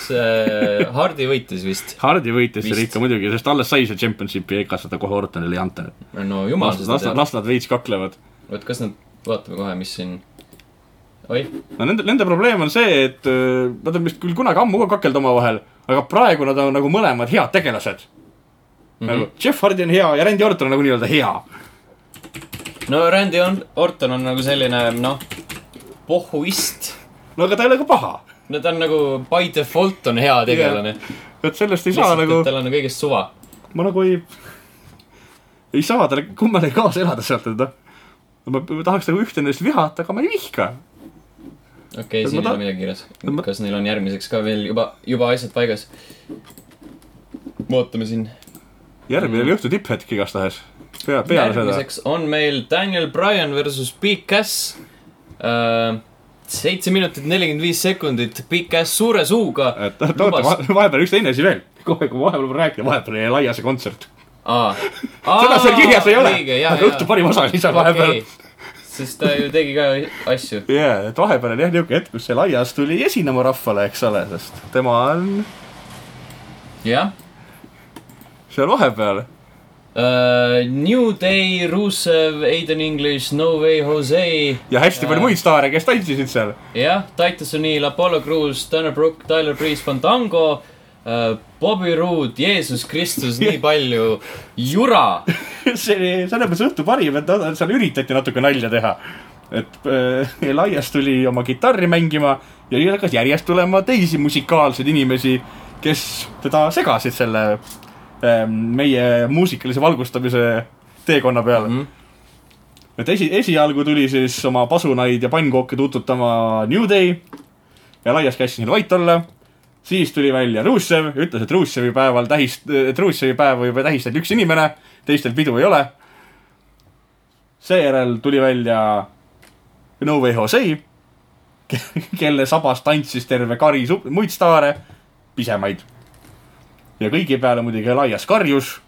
Speaker 2: see Hardy võitis vist.
Speaker 3: Hardi võitis selle ikka muidugi, sest alles sai see championship'i, ega seda kohe Ortonile ei anta.
Speaker 2: no jumal seda teab.
Speaker 3: las nad veits kaklevad.
Speaker 2: oot, kas nad, vaatame kohe, mis siin. oih,
Speaker 3: no nende, nende probleem on see, et nad on vist küll kunagi ammu ka kakelnud omavahel, aga praegu nad on nagu mõlemad head tegelased. -hmm. nagu Jeff Hardy on hea ja Randy Orton on nagu nii-öelda hea.
Speaker 2: no Randy on- Orton on nagu selline, noh, pohhuist.
Speaker 3: no aga ta ei ole ka paha.
Speaker 2: no ta on nagu by default on hea tegelane.
Speaker 3: et sellest ei saa
Speaker 2: lihtsalt,
Speaker 3: nagu
Speaker 2: et, tal on kõigest suva.
Speaker 3: ma nagu ei, ei saa talle kummalegi kaasa elada sealt, et noh. ma tahaks nagu ühte nendest vihata, aga ma ei vihka.
Speaker 2: Okei okay,, siin ei ole midagi kirjas kas neil on järgmiseks ka veel juba, juba asjad paigas? vaatame siin.
Speaker 3: järgmine oli õhtu tipphetk igastahes. pea, peale seda.
Speaker 2: järgmiseks on meil Daniel Bryan versus Big Cass. seitse minutit nelikümmend viis sekundit, Big Cass suure suuga.
Speaker 3: oota, vahepeal üks teine asi veel. kohe, kui vahepeal räägin, vahepeal jäi laia see kontsert. seda seal kirjas ei ole. aga õhtu parim osa oli seal vahepeal.
Speaker 2: Sest ta ju tegi ka asju.
Speaker 3: jaa, et vahepeal oli jah niuke hetk, kus see laias tuli esinema rahvale, eks ole, sest tema on
Speaker 2: jah
Speaker 3: seal vahepeal.
Speaker 2: Uh, New Day, Rusev, Aiden English, No Way Jose.
Speaker 3: ja hästi palju muid staare, kes tantsisid seal.
Speaker 2: jah, Titus O'Neill, Apollo Crews, Tanner Brook, Tyler Breeze, Fandango uh,, Bobby Roode, Jeesus Kristus, nii palju jura.
Speaker 3: see selles mõttes õhtu parim, et seal üritati natuke nalja teha. et äh, laias tuli oma kitarri mängima ja hakkas järjest tulema teisi musikaalseid inimesi, kes teda segasid selle äh, meie muusikalise valgustamise teekonna peal mm. -hmm. et esi, esialgu tuli siis oma pasunaid ja pannkooke tuututama New Day ja laias kässis neil vait olla siis tuli välja Rusev, ütles, et Rusevi päeval tähist-, et Rusevi päeva juba tähistab üks inimene, teistel pidu ei ole. seejärel tuli välja No Way Jose, kelle sabas tantsis terve kari muid staare, pisemaid. ja kõigi peale muidugi laias karjus.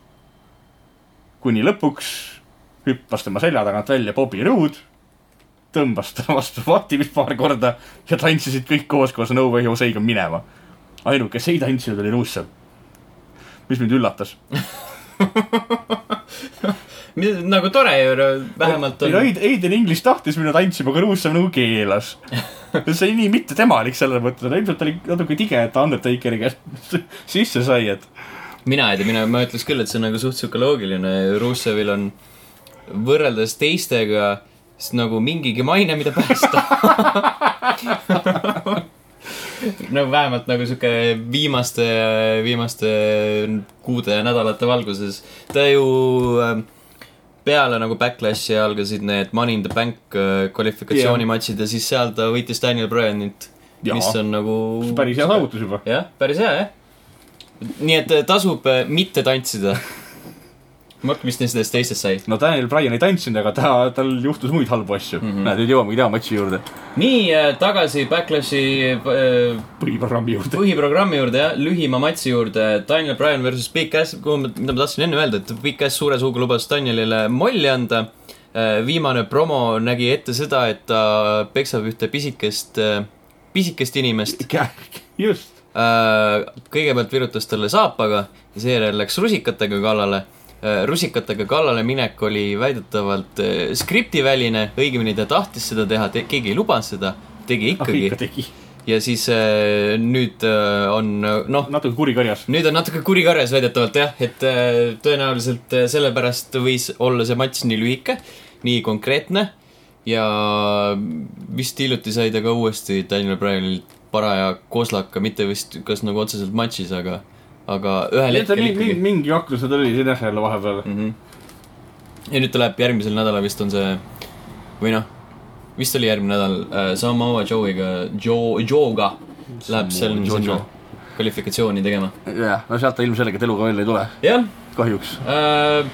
Speaker 3: kuni lõpuks hüppas tema selja tagant välja Bobby Roode, tõmbas ta vastu vati vist paar korda ja tantsisid kõik koos koos No Way Jose'iga minema ainuke, kes ei tantsinud, oli Ruussev. mis mind üllatas.
Speaker 2: nagu tore ju, vähemalt
Speaker 3: ei
Speaker 2: on.
Speaker 3: Aid- Aiden English tahtis minna tantsima, aga Ruussev nagu keelas. see oli nii mittetemalik selles mõttes, ilmselt oli natuke tige, et ta Undertakeri käest sisse sai, et
Speaker 2: mina ei tea, mina, ma ütleks küll, et see on nagu suht sihuke loogiline, Russevil on võrreldes teistega nagu mingigi maine, mida päästa. nagu vähemalt nagu sihuke viimaste, viimaste kuude ja nädalate valguses. ta ju äh, peale nagu Backlashi algasid need Money in the Bank äh, kvalifikatsioonimatšid ja siis seal ta võitis Daniel Bryanit, mis on nagu
Speaker 3: päris hea saavutus juba.
Speaker 2: jah, päris hea jah. nii et äh, tasub äh, mitte tantsida. mõtle, mis nendest teistest sai.
Speaker 3: no Daniel Bryan ei tantsinud, aga ta, tal juhtus muid halbu asju mm. -hmm. näed, nüüd jõuamegi tema matši juurde,
Speaker 2: nii äh, tagasi Backlashi äh,
Speaker 3: põhiprogrammi juurde.
Speaker 2: põhiprogrammi juurde jah, lühima matši juurde. Daniel Bryan versus Big Cass, mida ma tahtsin enne öelda, et Big Cass suure suuga lubas Danielile molli anda. viimane promo nägi ette seda, et ta peksab ühte pisikest, pisikest inimest.
Speaker 3: just,
Speaker 2: kõigepealt virutas talle saapaga ja seejärel läks rusikatega kallale. Rusikatega kallale minek oli väidetavalt äh, skriptiväline, õigemini ta tahtis seda teha, keegi ei lubanud seda, tegi
Speaker 3: ah
Speaker 2: ikkagi.
Speaker 3: ikka tegi.
Speaker 2: ja siis äh, nüüd äh, on äh, noh,
Speaker 3: natuke kurikarjas.
Speaker 2: nüüd on natuke kuri karjas väidetavalt jah, et äh, tõenäoliselt äh, sellepärast võis olla see matš nii lühike, nii konkreetne. Ja vist hiljuti sai ta ka uuesti Daniel Bryanilt paraja koslaka, mitte vist kas nagu otseselt matšis, aga, aga ühel hetkel
Speaker 3: mingi,
Speaker 2: ikkagi.
Speaker 3: mingi kakluse ta oli siin jah jälle vahepeal.
Speaker 2: Mhm. ja nüüd ta läheb järgmisel nädalal vist on see või noh, vist oli järgmine nädal äh, Samoa Joe'iga, Joe, Joe'ga läheb seal sinna kvalifikatsiooni tegema.
Speaker 3: jah, no sealt ta ilmselgelt eluga välja ei tule,
Speaker 2: jah
Speaker 3: kahjuks.
Speaker 2: Äh,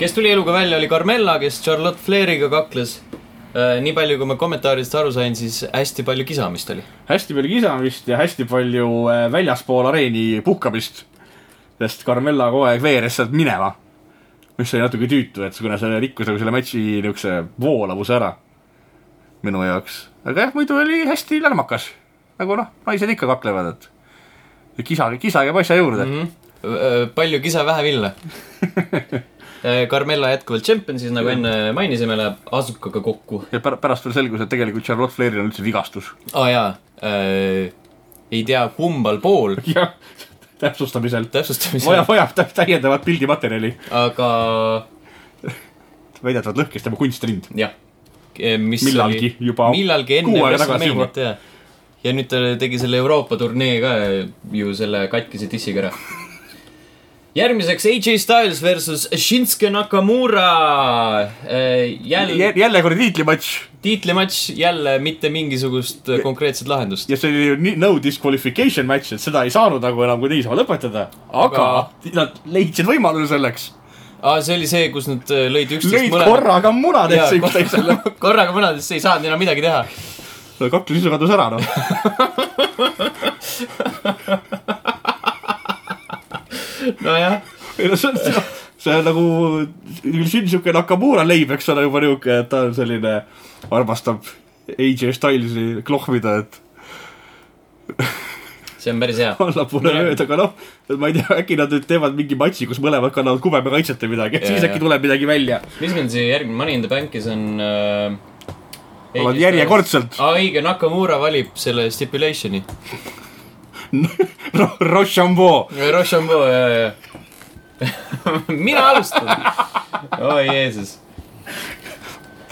Speaker 2: kes tuli eluga välja, oli Carmella, kes Charlotte Flairiga kakles. nii palju, kui ma kommentaaridest aru sain, siis hästi palju kisamist oli.
Speaker 3: hästi palju kisamist ja hästi palju äh, väljaspool areeni puhkamist. Sest Carmella kogu aeg veeres sealt minema. mis oli natuke tüütu, et kuna see rikkus nagu selle matši niisuguse voolavuse ära minu jaoks. aga jah, muidu oli hästi lärmakas. nagu noh, naised ikka kaklevad, et kisa, kisa käib asja juurde mm. -hmm.
Speaker 2: palju kisa, vähe villa. Carmella jätkuvalt tšempion, siis nagu enne mainisime, läheb Asukaga kokku.
Speaker 3: ja pär- pärast veel selgus, et tegelikult Charlotte Flairil on üldse vigastus.
Speaker 2: aa oh, jaa äh,, ei tea kumbal pool,
Speaker 3: jah, täpsustamisel.
Speaker 2: täpsustamisel
Speaker 3: vaja, vajab tä- täiendavat pildimaterjali.
Speaker 2: aga
Speaker 3: väidetavalt lõhkes tema kunstrind.
Speaker 2: jah,
Speaker 3: Millalgi
Speaker 2: oli,
Speaker 3: juba
Speaker 2: millalgi enne WrestleManiat jah. ja nüüd ta tegi selle Euroopa turnee ka ju selle katkise dissiga ära. järgmiseks AJ Styles versus Shinsuke Nakamura. jälle
Speaker 3: jälle kord tiitlimatš
Speaker 2: tiitlimatš, jälle mitte mingisugust konkreetset lahendust.
Speaker 3: ja see oli ju no disqualification match, et seda ei saanud nagu enam kui niisama lõpetada. aga nad leidsid võimaluse selleks.
Speaker 2: aa, see oli see, kus nad äh, lõid üksteist
Speaker 3: lõid korraga munadesse üksteisele.
Speaker 2: korraga mõnedesse ei saanud enam midagi teha.
Speaker 3: kaklev sisu kadus ära noh.
Speaker 2: nojah,
Speaker 3: ei no see on, see on nagu Shinsuke Nakamura leib, eks ole, juba niuke, et ta on selline, armastab AJ Stylesi klohvida, et
Speaker 2: see on päris hea.
Speaker 3: allapoole lööda, aga noh, ma ei tea, äkki nad nüüd teevad mingi matši, kus mõlemad kannavad kubeme kaitset või midagi,
Speaker 2: Jaa,
Speaker 3: siis äkki tuleb midagi välja.
Speaker 2: mis meil see järgmine Money in the Bank'is on äh,?
Speaker 3: oled järjekordselt
Speaker 2: aa, õige, Nakamura valib selle stipulation'i.
Speaker 3: Ro- Rochambeau.
Speaker 2: Rochambeau, jaa, jaa. mina alustan. oi Jeesus.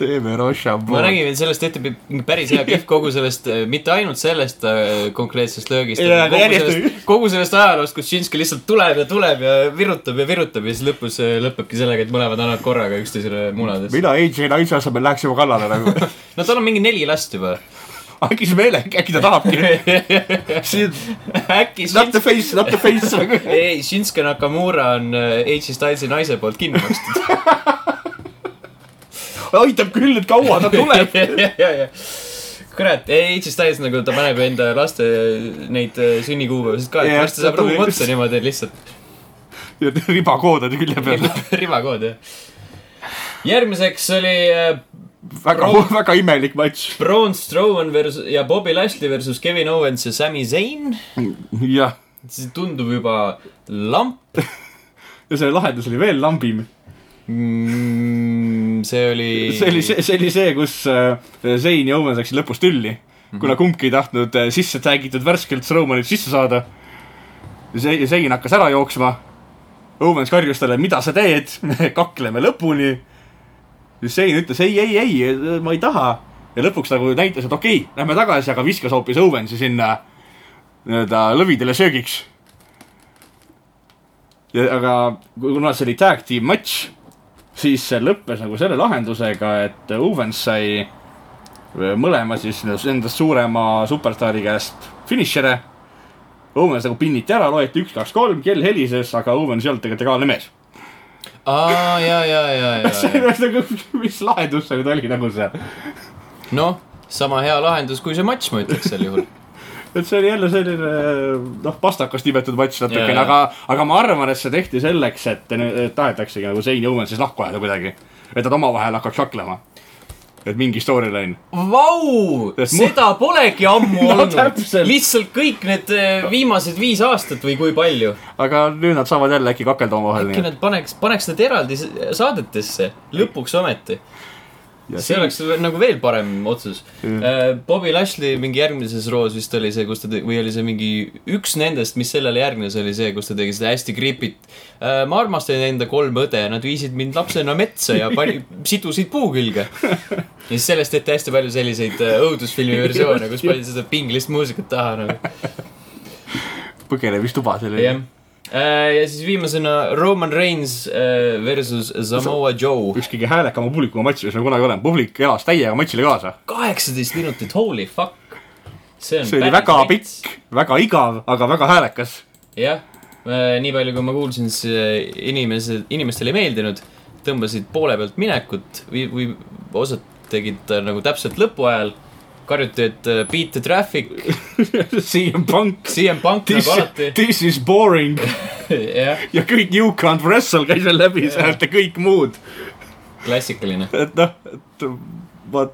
Speaker 3: teeme Rochambeau.
Speaker 2: ma nägin sellest ette mingi päris hea kihv kogu sellest, mitte ainult sellest äh, konkreetsest löögist,
Speaker 3: aga
Speaker 2: kogu
Speaker 3: järjest-
Speaker 2: sellest, kogu sellest ajaloost, kus Shinsuke lihtsalt tuleb ja tuleb ja virutab ja virutab ja siis lõpus äh, lõpebki sellega, et mõlemad annavad korraga üksteisele munadesse.
Speaker 3: mina AJ naise asemel läheks juba kallale nagu.
Speaker 2: no tal on mingi neli last juba.
Speaker 3: Äkki see meele, äkki ta tahabki. siin,
Speaker 2: äkki
Speaker 3: not the
Speaker 2: Shinsuke,
Speaker 3: face, not the face
Speaker 2: ei, Shinsuke Nakamura on äh, H. Stylesi naise poolt kinni makstud.
Speaker 3: aitab küll, et kaua ta tuleb.
Speaker 2: kurat, H. Styles nagu ta paneb enda laste neid äh, sünnikuupäevasid ka, et
Speaker 3: Jah,
Speaker 2: varsti saab ruum otsa niimoodi lihtsalt.
Speaker 3: ja ribakood on külje peal.
Speaker 2: ribakood jah. järgmiseks oli äh,
Speaker 3: väga väga imelik matš.
Speaker 2: Braun Strowman versus ja Bobby Lashley versus Kevin Owens ja Sami Zayn.
Speaker 3: jah,
Speaker 2: see tundub juba lamp
Speaker 3: ja selle lahendus oli veel lambim.
Speaker 2: mm,. see oli.
Speaker 3: see oli see, see oli see, kus äh, Zayn ja Owens läksid lõpus tülli. kuna kumbki ei tahtnud äh, sisse tag'itud värskelt Strowmanit sisse saada. Zayn hakkas ära jooksma. Owens karjus talle, mida sa teed, me kakleme lõpuni. Zayn ütles ei, ei, ei, ma ei taha. ja lõpuks nagu näitas, et okei okay,, lähme tagasi, aga viskas hoopis Owensi sinna nii-öelda lõvidele söögiks. ja aga kuna see oli tag team matš, siis see lõppes nagu selle lahendusega, et Owens sai mõlema siis endast suurema superstaari käest finišere. Owens nagu pinniti ära, loeti üks, kaks, kolm, kell helises, aga Owens ei olnud tegelikult legaalne mees.
Speaker 2: aa, ja, ja, ja,
Speaker 3: see
Speaker 2: ja,
Speaker 3: nagu, mis lahendus see nüüd oli nagu see.
Speaker 2: noh, sama hea lahendus kui see matš, ma ütleks sel juhul.
Speaker 3: et see oli jälle selline noh, pastakas tibetud matš natukene aga, aga ma arvan, et see tehti selleks, et, et tahetaksegi nagu Zayn ja Owens siis lahku ajada kuidagi. et nad omavahel hakkaks šaklema. Et mingi storyline.
Speaker 2: Vau,
Speaker 3: Sest mu-
Speaker 2: seda polegi ammu
Speaker 3: No
Speaker 2: olnud lihtsalt kõik need eh, viimased viis aastat või kui palju.
Speaker 3: aga nüüd nad saavad jälle äkki kakelda omavahel.
Speaker 2: äkki nad paneks, paneks need eraldi saadetesse, lõpuks ometi. See oleks nagu veel parem otsus. Bobby Lashley mingi järgmises roos vist oli see, kus ta tegi, või oli see mingi üks nendest, mis sellele järgnes, oli see, kus ta tegi seda hästi creepy't. ma armastan enda kolm õde, nad viisid mind lapsena metsa ja pani, sidusid puu külge. ja siis sellest tehti hästi palju selliseid äh, õudusfilmi versioone, kus pani seda pinglist muusikat taha nagu.
Speaker 3: põgenemistuba selle
Speaker 2: jah. Ja siis viimasena Roman Reigns äh, versus Samoa Joe.
Speaker 3: üks kõige häälekama publikuma matš, mis meil kunagi olnud. publik elas täiega matšile kaasa.
Speaker 2: kaheksateist minutit, holy fuck. see on
Speaker 3: see oli väga pikk, väga igav, aga väga häälekas.
Speaker 2: jah, nii palju, kui ma kuulsin, siis inimesed, inimestele ei meeldinud, tõmbasid poole pealt minekut või, või osad tegid nagu täpselt lõpu ajal. karjuti, et äh, beat the traffic,
Speaker 3: CM Punk.
Speaker 2: CM Punk
Speaker 3: This
Speaker 2: nagu, alati.
Speaker 3: this is boring
Speaker 2: jah,
Speaker 3: ja kõik You Can't Wrestle käis veel läbi sealt ja kõik muud.
Speaker 2: klassikaline.
Speaker 3: et noh, et ma,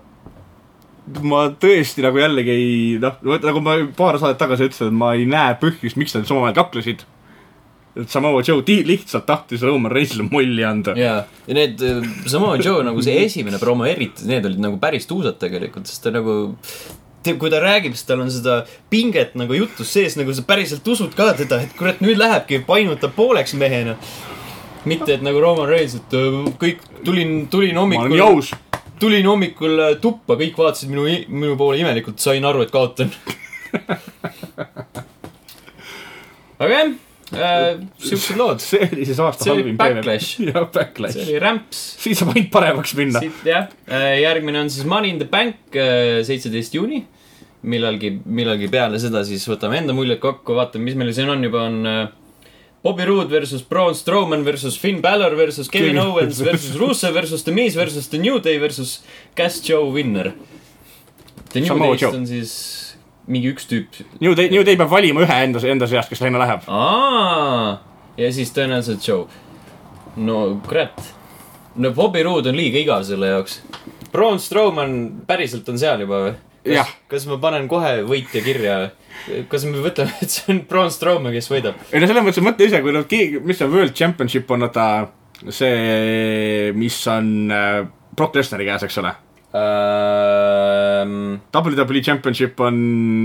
Speaker 3: ma tõesti nagu jällegi ei, noh, nagu ma paar saadet tagasi ütlesin, et ma ei näe põhjust, miks nad siis omavahel kaklesid. Et Samoa Joe lihtsalt tahtis Roman Reignsile molli anda.
Speaker 2: ja, ja need Samoa Joe nagu see esimene promo eriti, need olid nagu päris tuusad tegelikult, sest ta nagu kui ta räägib, siis tal on seda pinget nagu jutus sees, nagu sa päriselt usud ka teda, et kurat, nüüd lähebki, painutab pooleks mehena. mitte, et nagu Roman Reigns, et äh, kõik, tulin, tulin hommikul, tulin hommikul äh, tuppa, kõik vaatasid minu, minu poole imelikult, sain aru, et kaotan. aga jah äh,, siuksed lood,
Speaker 3: see oli siis aasta halvim
Speaker 2: Backlash.
Speaker 3: jah, Backlash
Speaker 2: see. oli rämps
Speaker 3: siin saab ainult paremaks minna.
Speaker 2: jah, järgmine on siis Money in the Bank, seitseteist juuni. millalgi, millalgi peale seda siis võtame enda muljed kokku, vaatame, mis meil siin on juba on äh, Bobby Roode versus Braun Strowman versus Finn Balor versus Kevin Owens versus Rusev versus The Miz versus The New Day versus Cass Joe Winner. The New
Speaker 3: Samoa
Speaker 2: Day'st on siis mingi üks tüüp.
Speaker 3: New Day, New Day peab valima ühe enda, enda seast, kes sinna läheb.
Speaker 2: aa, ja siis tõenäoliselt Joe. no kurat. no Bobby Roode on liiga igav selle jaoks. Braun Strowman päriselt on seal juba või?
Speaker 3: Jah.
Speaker 2: kas ma panen kohe võitja kirja? kas me mõtleme, et see on Braun Strowman, kes võidab?
Speaker 3: ei no selles mõttes, et mõtle ise, kui nad keegi, mis see World Championship on, vaata see, mis on äh, Brock Lesnari käes, eks ole.
Speaker 2: Ähm,
Speaker 3: WWE Championship on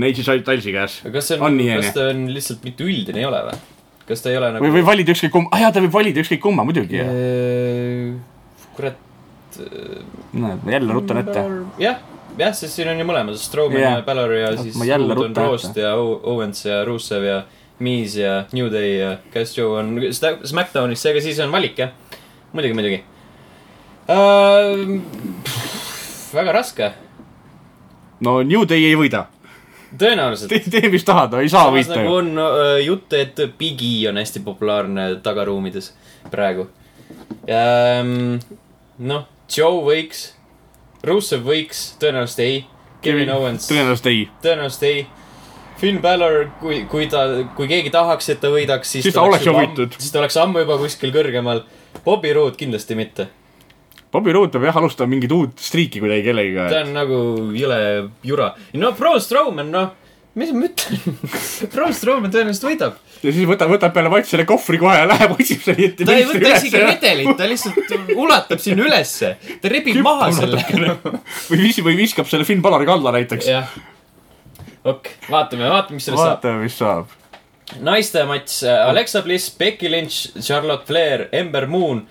Speaker 3: AJ Stylesi käes.
Speaker 2: kas see
Speaker 3: On
Speaker 2: on, kas ta on lihtsalt mitte üldine ei ole või? kas ta ei ole nagu
Speaker 3: või, või valida ükskõik kumma, ah jaa, ta võib valida ükskõik kumma muidugi.
Speaker 2: Äh, kurat.
Speaker 3: näed, ma jälle rutan ette.
Speaker 2: jah, jah, sest siin on ju mõlemad, Strowman
Speaker 3: Jah.
Speaker 2: ja Balor ja siis
Speaker 3: Ma jälle rutan
Speaker 2: Rost ja Owens ja Rusev ja Miz ja New Day ja Cass Joe on SmackDownis, seega siis on valik jah. muidugi, muidugi uh,. Väga raske,
Speaker 3: no New Day ei võida.
Speaker 2: tõenäoliselt.
Speaker 3: tee, tee mis tahad, no ei saa võita
Speaker 2: nagu
Speaker 3: ju.
Speaker 2: on uh, jutt, et Big E on hästi populaarne tagaruumides praegu um,. noh, Joe võiks, Rusev võiks, tõenäoliselt ei. Kevin Owens
Speaker 3: tõenäoliselt ei.
Speaker 2: tõenäoliselt ei. Finn Balor, kui, kui ta, kui keegi tahaks, et ta võidaks, siis,
Speaker 3: Siis ta oleks ju võitnud.
Speaker 2: siis ta oleks ammu juba kuskil kõrgemal. Bobby Roode kindlasti mitte.
Speaker 3: Bobby Roode peab jah alustama mingit uut striiki kuidagi kellegiga.
Speaker 2: ta on nagu jõle jura. no Braun Strowman, noh, mis ma ütlen Braun Strowman tõenäoliselt võidab.
Speaker 3: ja siis võtab, võtab peale matši selle kohvri kohe ja läheb, otsib selle
Speaker 2: ta ei võta isegi redelit, ta lihtsalt ulatab sinna ülesse. ta rebib maha selle.
Speaker 3: või vis-, või viskab selle Finn Baloriga alla näiteks.
Speaker 2: jah. ok, vaatame, vaatame, mis sellest saab.
Speaker 3: vaatame, mis saab.
Speaker 2: naiste matš, Alexa Bliss, Becky Lynch, Charlotte Flair, Ember Moon,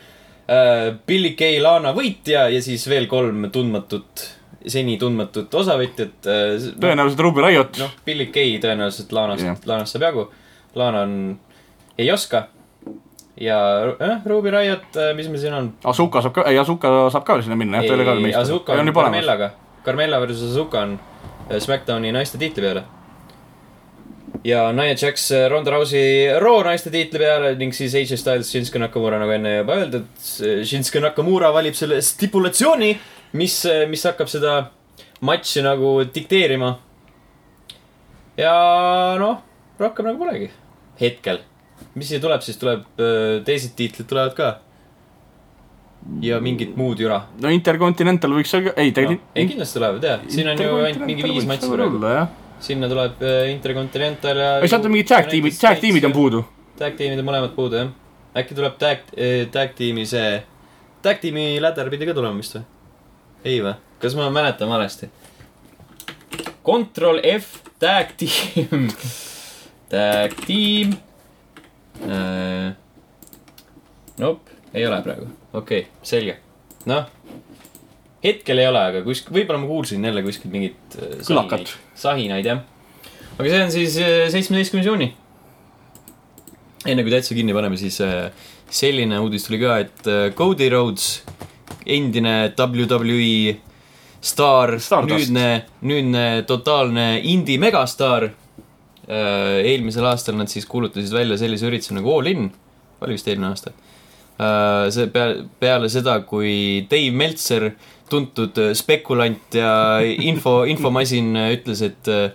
Speaker 2: Billy Kay, Lana võitja ja siis veel kolm tundmatut, seni tundmatut osavõtjat. noh,
Speaker 3: tõenäoliselt Ruby Riot no..
Speaker 2: Billy Kay tõenäoliselt Lanast yeah., Lanast saab jagu. Lana on, ei oska. ja äh, Ruby Riot, mis meil siin on?
Speaker 3: Asuka saab ka, ei Asuka saab ka sinna minna, jah, ta oli ka veel
Speaker 2: Azuka
Speaker 3: on
Speaker 2: on. Carmellaga, Carmella versus Azuka on äh, SmackDowni naiste tiitli peale. Ja Nia Jax äh, Ronda Rousey Raw naiste tiitli peale ning siis AJ Styles Shinsuke Nakamura nagu enne juba öeldud. Shinsuke Nakamura valib selle stipulatsiooni, mis, mis hakkab seda matši nagu dikteerima. ja noh, rohkem nagu polegi, hetkel. mis siia tuleb, siis tuleb, teised tiitlid tulevad ka. ja mingit muud jura
Speaker 3: no Intercontinental võiks ka, ei
Speaker 2: no,. ei
Speaker 3: tegelikult.
Speaker 2: kindlasti tulevad jaa, siin on ju ainult mingi viis matši praegu.
Speaker 3: jah.
Speaker 2: Sinna tuleb äh, Intercontinental ja.
Speaker 3: ei, sealt on mingid tag tiimid, tag tiimid on. puudu.
Speaker 2: Tag tiimid on mõlemad puudu jah. äkki tuleb tag, tag tiimi see, tag tiimi läder pidi ka tulema vist või? ei või? kas ma mäletan valesti? Control F, tag tiim, tag tiim äh,. Nope, ei ole praegu, okei okay,, selge. noh, hetkel ei ole, aga kuskil, võib-olla ma kuulsin jälle kuskilt mingit äh,
Speaker 3: Kõlakat.
Speaker 2: sahinaid, jah. aga see on siis äh, seitsmeteistkümnes juuni. enne kui täitsa kinni paneme, siis äh, selline uudis tuli ka, et Cody Rhodes, endine WWE staar, nüüdne, nüüdne totaalne indie megastaar. eelmisel aastal nad siis kuulutasid välja sellise ürituse nagu All In, oli vist eelmine aasta. See peale, peale seda, kui Dave Meltzer, tuntud äh, spekulant ja info, infomasin äh, ütles, et äh,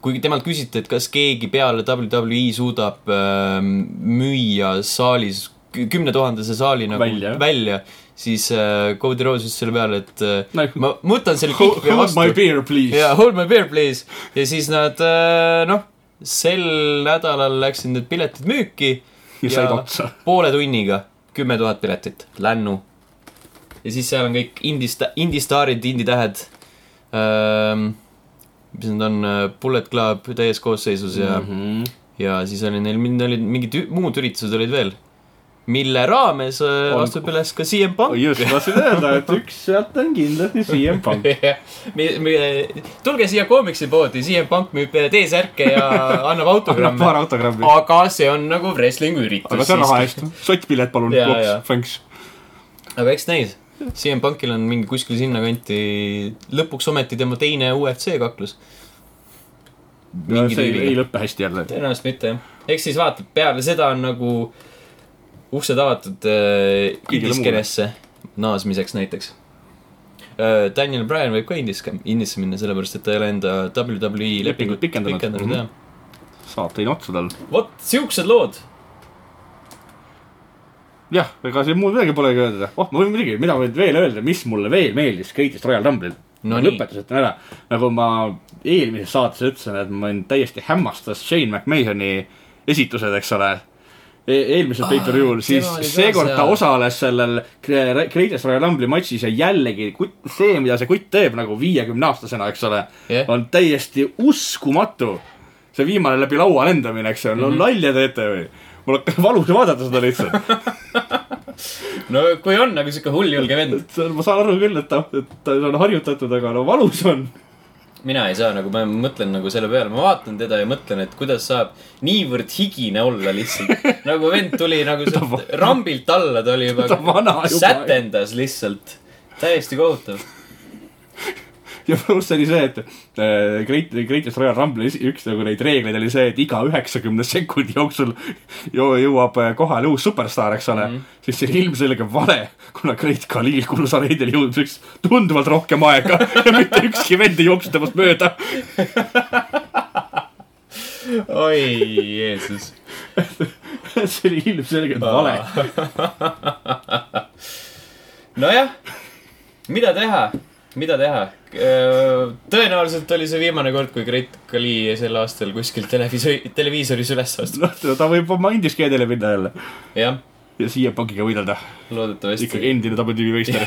Speaker 2: kui temalt küsiti, et kas keegi peale WWE suudab äh, müüa saalis kü- kümne tuhandese saali nagu
Speaker 3: Välja.
Speaker 2: välja, siis äh, Cody Rhodes ütles selle peale, et äh,
Speaker 3: No,
Speaker 2: ma ma võtan selle
Speaker 3: Hold
Speaker 2: kick'i
Speaker 3: hold my
Speaker 2: vastu.
Speaker 3: beer, please.
Speaker 2: jaa, hold my beer please. ja siis nad äh, noh, sel nädalal läksid need piletid müüki
Speaker 3: ja said otsa.
Speaker 2: poole tunniga kümme tuhat piletit, lännu. ja siis seal on kõik indista-, indistaarid, inditähed ähm,. mis nad on, Bullet Club täies koosseisus ja mm. -hmm. ja siis oli neil, neil olid mingid muud üritused olid veel, mille raames äh,
Speaker 3: On-
Speaker 2: astub üles ka CM Punk.
Speaker 3: just, tahtsin öelda, et üks sealt on kindlasti CM Punk.
Speaker 2: tulge siia koomiksipoodi, CM Punk müüb T-särke ja annab
Speaker 3: annab
Speaker 2: autogramme
Speaker 3: paar. autogrammi.
Speaker 2: aga see on nagu wrestlingu üritus.
Speaker 3: aga see on raha eest. sottpilet palun,
Speaker 2: jaa.,
Speaker 3: thanks.
Speaker 2: aga eks näis. CM Punkil on mingi kuskil sinnakanti, lõpuks ometi tema teine UFC kaklus. mingi
Speaker 3: see ei, ei lõppe hästi jälle.
Speaker 2: tõenäoliselt mitte jah. eks siis vaatab, peale seda on nagu uksed avatud äh,
Speaker 3: Kõigile
Speaker 2: indiskenesse naasmiseks näiteks äh,. Daniel Bryan võib ka indiske, indisse minna, sellepärast et ta ei ole enda WWE lepingut
Speaker 3: pikendanud.
Speaker 2: pikendanud
Speaker 3: Mhm.
Speaker 2: jah.
Speaker 3: saab teine otsa tal.
Speaker 2: vot siuksed lood.
Speaker 3: jah, ega siin muud midagi polegi öelda. oh, ma võin muidugi, mida võin veel öelda, mis mulle veel meeldis Greatest Royal Rumble'il
Speaker 2: No
Speaker 3: lõpetuseks ütlen ära, nagu ma eelmises saates ütlesin, et mind täiesti hämmastas Shane McMahoni esitused, eks ole. Eelmisel
Speaker 2: Aa,
Speaker 3: pay-per-view'l, siis seekord ta osales sellel Gre- Greatest Royal Rumble'i matšis ja jällegi see, mida see kutt teeb nagu viiekümne aastasena, eks ole
Speaker 2: Jah.
Speaker 3: on täiesti uskumatu. see viimane läbi laua lendamine, eks ole, no
Speaker 2: Mhm.
Speaker 3: nalja teete või? mul hakkas valus vaadata seda lihtsalt.
Speaker 2: no kui on nagu siuke hulljulge vend,
Speaker 3: on- ma saan aru küll, et ta, et ta on harjutatud, aga no valus on.
Speaker 2: Mina ei saa nagu, ma mõtlen nagu selle peale, ma vaatan teda ja mõtlen, et kuidas saab niivõrd higine olla lihtsalt. nagu vend tuli nagu sealt rambilt alla, ta oli juba
Speaker 3: juba.
Speaker 2: sätendas lihtsalt. täiesti kohutav.
Speaker 3: Ja pluss oli see, et äh, Great, Greatest Royal Rumble'i üks nagu neid reegleid oli see, et iga üheksakümne sekundi jooksul jõuab äh, kohale uus superstaar, eks ole mm. -hmm. siis see oli ilmselge vale, kuna Great Khalil kulus areedil jõudmiseks tunduvalt rohkem aega ja mitte ükski vend ei jooksnud temast mööda.
Speaker 2: oi, Jeesus.
Speaker 3: see oli ilmselgelt vale.
Speaker 2: nojah, mida teha, mida teha? tõenäoliselt oli see viimane kord, kui Great Khali sel aastal kuskil televiisori, televiisoris üles astus.
Speaker 3: noh, ta võib oma indiskeedele minna jälle
Speaker 2: jah,
Speaker 3: ja siia pangiga võidelda.
Speaker 2: loodetavasti.
Speaker 3: ikkagi endine WTV meister.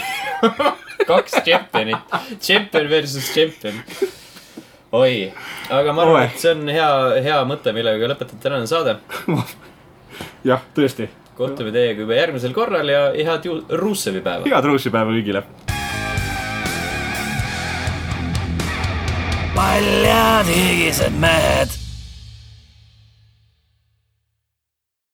Speaker 2: kaks tšempionit, tšempion versus tšempion. oi, aga ma arvan, et see on hea, hea mõte, millega lõpetada tänane saade.
Speaker 3: jah, tõesti.
Speaker 2: kohtume teiega juba järgmisel korral ja head ju- Russevi päeva.
Speaker 3: head ruusipäeva kõigile
Speaker 1: paljad higised mehed